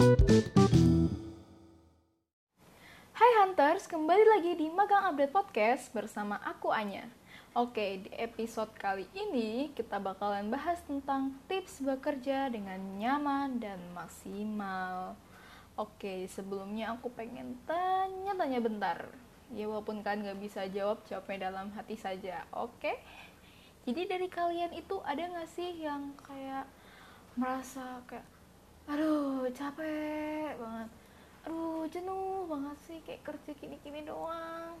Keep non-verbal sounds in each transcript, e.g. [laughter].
Hai Hunters, kembali lagi di Magang Update Podcast bersama aku Anya. Oke, di episode kali ini kita bakalan bahas tentang tips bekerja dengan nyaman dan maksimal. Oke, sebelumnya aku pengen tanya-tanya bentar. Ya walaupun kalian gak bisa jawab, jawabnya dalam hati saja, oke? Jadi dari kalian itu ada gak sih yang kayak merasa kayak aduh capek banget. Aduh jenuh banget sih kayak kerja gini-gini doang.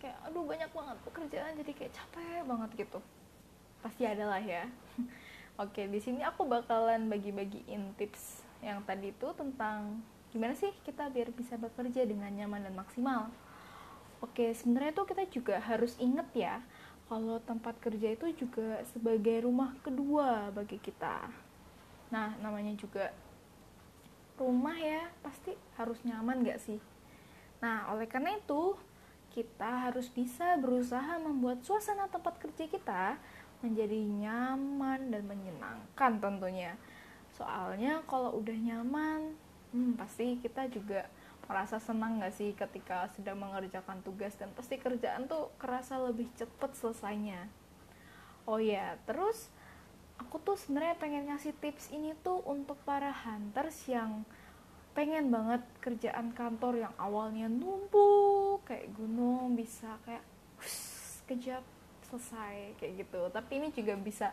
Kayak aduh banyak banget pekerjaan jadi kayak capek banget gitu. Pasti ada lah ya. [laughs] Oke di sini aku bakalan bagi-bagiin tips yang tadi itu tentang gimana sih kita biar bisa bekerja dengan nyaman dan maksimal. Oke sebenarnya tuh kita juga harus inget ya kalau tempat kerja itu juga sebagai rumah kedua bagi kita. Nah, namanya juga rumah ya, pasti harus nyaman gak sih? Nah, oleh karena itu, kita harus bisa berusaha membuat suasana tempat kerja kita menjadi nyaman dan menyenangkan tentunya. Soalnya kalau udah nyaman, hmm, pasti kita juga merasa senang gak sih ketika sedang mengerjakan tugas dan pasti kerjaan tuh kerasa lebih cepet selesainya. Oh ya, terus aku tuh sebenarnya pengen ngasih tips ini tuh untuk para hunters yang pengen banget kerjaan kantor yang awalnya numpuk kayak gunung bisa kayak kejap selesai kayak gitu. Tapi ini juga bisa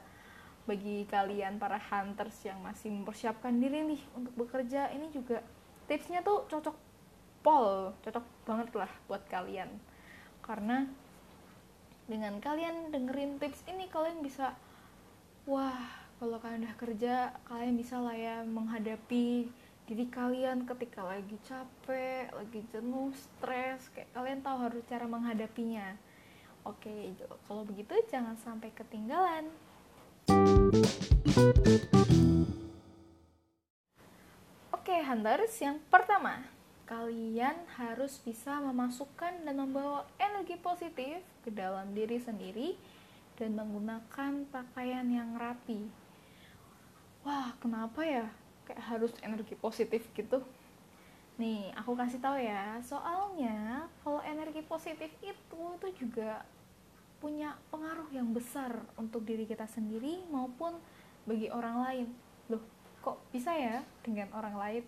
bagi kalian para hunters yang masih mempersiapkan diri nih untuk bekerja ini juga tipsnya tuh cocok pol cocok banget lah buat kalian. Karena dengan kalian dengerin tips ini kalian bisa wah kalau kalian udah kerja kalian bisa lah ya menghadapi diri kalian ketika lagi capek, lagi jenuh, stres, kayak kalian tahu harus cara menghadapinya. Oke, kalau begitu jangan sampai ketinggalan. Oke, Hunters, yang pertama, kalian harus bisa memasukkan dan membawa energi positif ke dalam diri sendiri dan menggunakan pakaian yang rapi. Wah, kenapa ya? Kayak harus energi positif gitu. Nih, aku kasih tahu ya. Soalnya, kalau energi positif itu itu juga punya pengaruh yang besar untuk diri kita sendiri maupun bagi orang lain. Loh, kok bisa ya dengan orang lain?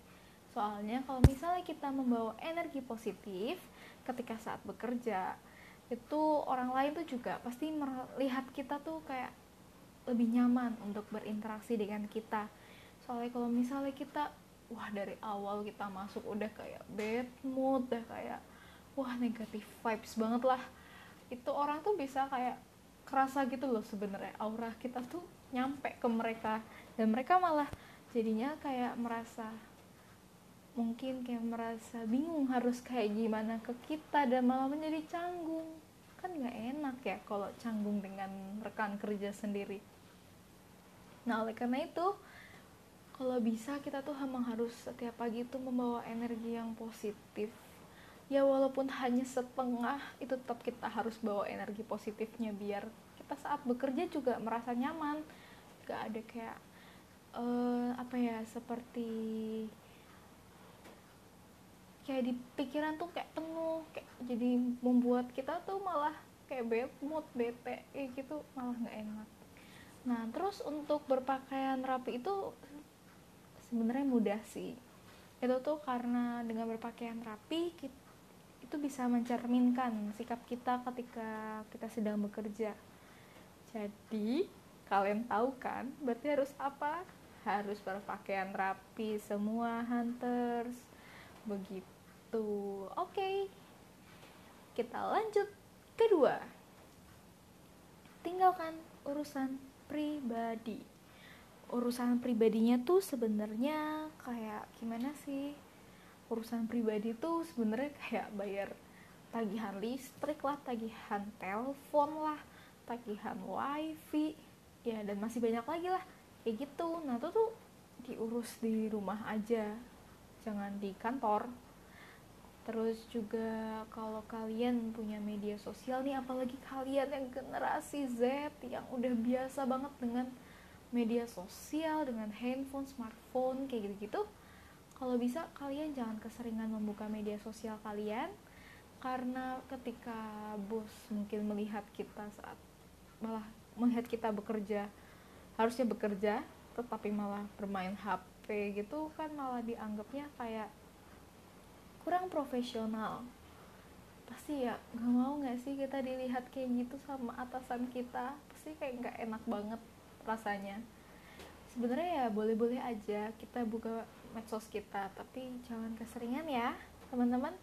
Soalnya kalau misalnya kita membawa energi positif ketika saat bekerja, itu orang lain tuh juga pasti melihat kita tuh kayak lebih nyaman untuk berinteraksi dengan kita. Soalnya kalau misalnya kita wah dari awal kita masuk udah kayak bad mood udah kayak wah negatif vibes banget lah. Itu orang tuh bisa kayak kerasa gitu loh sebenarnya. Aura kita tuh nyampe ke mereka. Dan mereka malah jadinya kayak merasa mungkin kayak merasa bingung harus kayak gimana ke kita dan malah menjadi canggung. Kan nggak enak ya kalau canggung dengan rekan kerja sendiri. Nah oleh karena itu kalau bisa kita tuh memang harus setiap pagi tuh membawa energi yang positif. Ya walaupun hanya setengah itu tetap kita harus bawa energi positifnya biar kita saat bekerja juga merasa nyaman. Gak ada kayak uh, apa ya seperti kayak di pikiran tuh kayak penuh kayak jadi membuat kita tuh malah kayak bad mood bete kayak gitu malah nggak enak. Nah terus untuk berpakaian rapi itu sebenarnya mudah sih. Itu tuh karena dengan berpakaian rapi kita, itu bisa mencerminkan sikap kita ketika kita sedang bekerja. Jadi kalian tahu kan berarti harus apa? Harus berpakaian rapi semua hunters begitu gitu. Oke. Okay. kita lanjut. Kedua. Tinggalkan urusan pribadi. Urusan pribadinya tuh sebenarnya kayak gimana sih? Urusan pribadi tuh sebenarnya kayak bayar tagihan listrik lah tagihan telepon lah tagihan wifi. Ya dan masih banyak lagi lah. Kayak gitu. Nah itu tuh diurus di rumah aja. Jangan di kantor Terus juga kalau kalian punya media sosial nih, apalagi kalian yang generasi Z yang udah biasa banget dengan media sosial, dengan handphone, smartphone, kayak gitu-gitu. kalau bisa kalian jangan keseringan membuka media sosial kalian karena ketika bos mungkin melihat kita saat malah melihat kita bekerja harusnya bekerja tetapi malah bermain HP gitu kan malah dianggapnya kayak kurang profesional. Pasti ya nggak mau nggak sih kita dilihat kayak gitu sama atasan kita? Pasti kayak nggak enak banget rasanya. Sebenarnya ya boleh-boleh aja kita buka medsos kita tapi jangan keseringan ya teman-teman.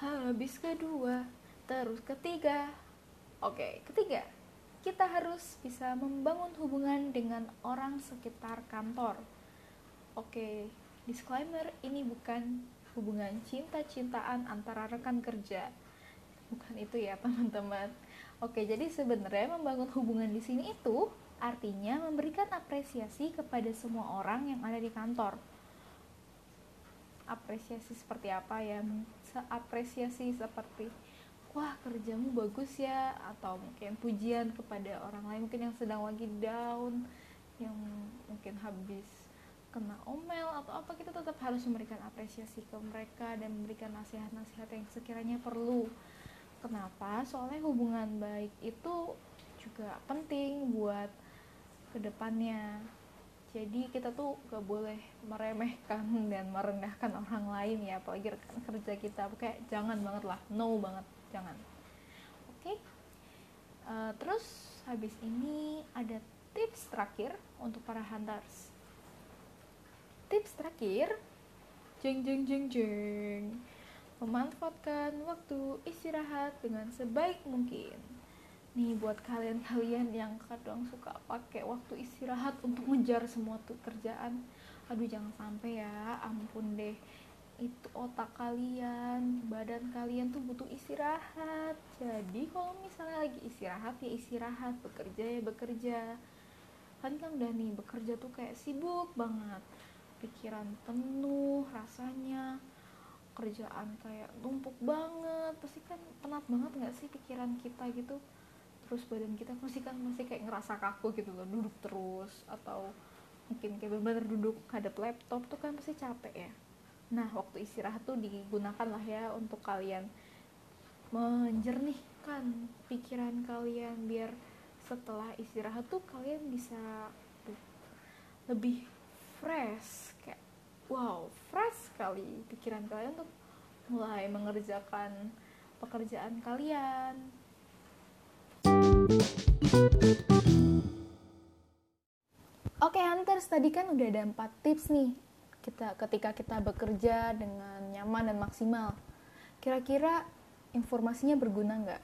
Habis kedua terus ketiga. Oke ketiga kita harus bisa membangun hubungan dengan orang sekitar kantor. Oke disclaimer ini bukan hubungan cinta-cintaan antara rekan kerja. Bukan itu ya [laughs] teman-teman. Oke jadi sebenarnya membangun hubungan di sini itu artinya memberikan apresiasi kepada semua orang yang ada di kantor. Apresiasi seperti apa ya? Apresiasi seperti wah kerjamu bagus ya atau mungkin pujian kepada orang lain mungkin yang sedang lagi down yang mungkin habis kena omel atau apa kita tetap harus memberikan apresiasi ke mereka dan memberikan nasihat-nasihat yang sekiranya perlu. Kenapa? Soalnya hubungan baik itu juga penting buat ke depannya. Jadi kita tuh gak boleh meremehkan dan merendahkan orang lain ya apalagi rekan kerja kita. Kayak jangan banget lah no banget jangan. Oke. Okay? uh, eh, terus habis ini ada tips terakhir untuk para hunters. Tips terakhir jeng jeng jeng jeng. Memanfaatkan waktu istirahat dengan sebaik mungkin. Nih buat kalian-kalian yang kadang suka pakai waktu istirahat untuk ngejar semua tuh kerjaan aduh jangan sampai ya ampun deh itu otak kalian badan kalian tuh butuh istirahat. Jadi kalau misalnya lagi istirahat ya istirahat bekerja ya bekerja. Kan kan udah nih bekerja tuh kayak sibuk banget. Pikiran penuh rasanya kerjaan kayak numpuk banget. Pasti kan penat banget nggak sih pikiran kita gitu? Terus badan kita masih kan masih kayak ngerasa kaku gitu loh duduk terus. Atau mungkin kayak benar-benar duduk hadap laptop tuh kan pasti capek ya nah waktu istirahat tuh digunakan lah ya untuk kalian menjernihkan pikiran kalian biar setelah istirahat tuh kalian bisa lebih fresh kayak wow fresh sekali. Pikiran kalian tuh mulai mengerjakan pekerjaan kalian. Oke Hunters, tadi kan udah ada 4 tips nih kita ketika kita bekerja dengan nyaman dan maksimal. Kira-kira informasinya berguna nggak?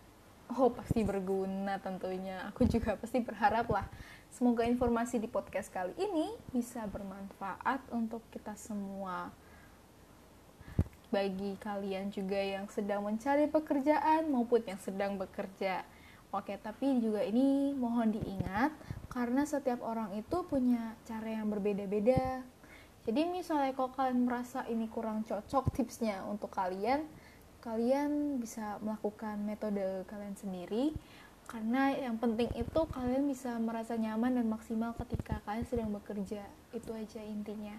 Oh pasti berguna tentunya. Aku juga pasti berharap lah. Semoga informasi di podcast kali ini bisa bermanfaat untuk kita semua. Bagi kalian juga yang sedang mencari pekerjaan maupun yang sedang bekerja Oke, tapi juga ini mohon diingat karena setiap orang itu punya cara yang berbeda-beda. Jadi misalnya kalau kalian merasa ini kurang cocok tipsnya untuk kalian, kalian bisa melakukan metode kalian sendiri karena yang penting itu kalian bisa merasa nyaman dan maksimal ketika kalian sedang bekerja. Itu aja intinya.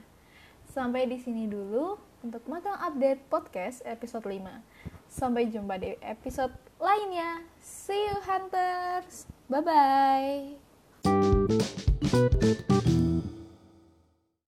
Sampai di sini dulu untuk Magang Update Podcast episode 5. Sampai jumpa di episode lainnya. See you hunters. Bye bye.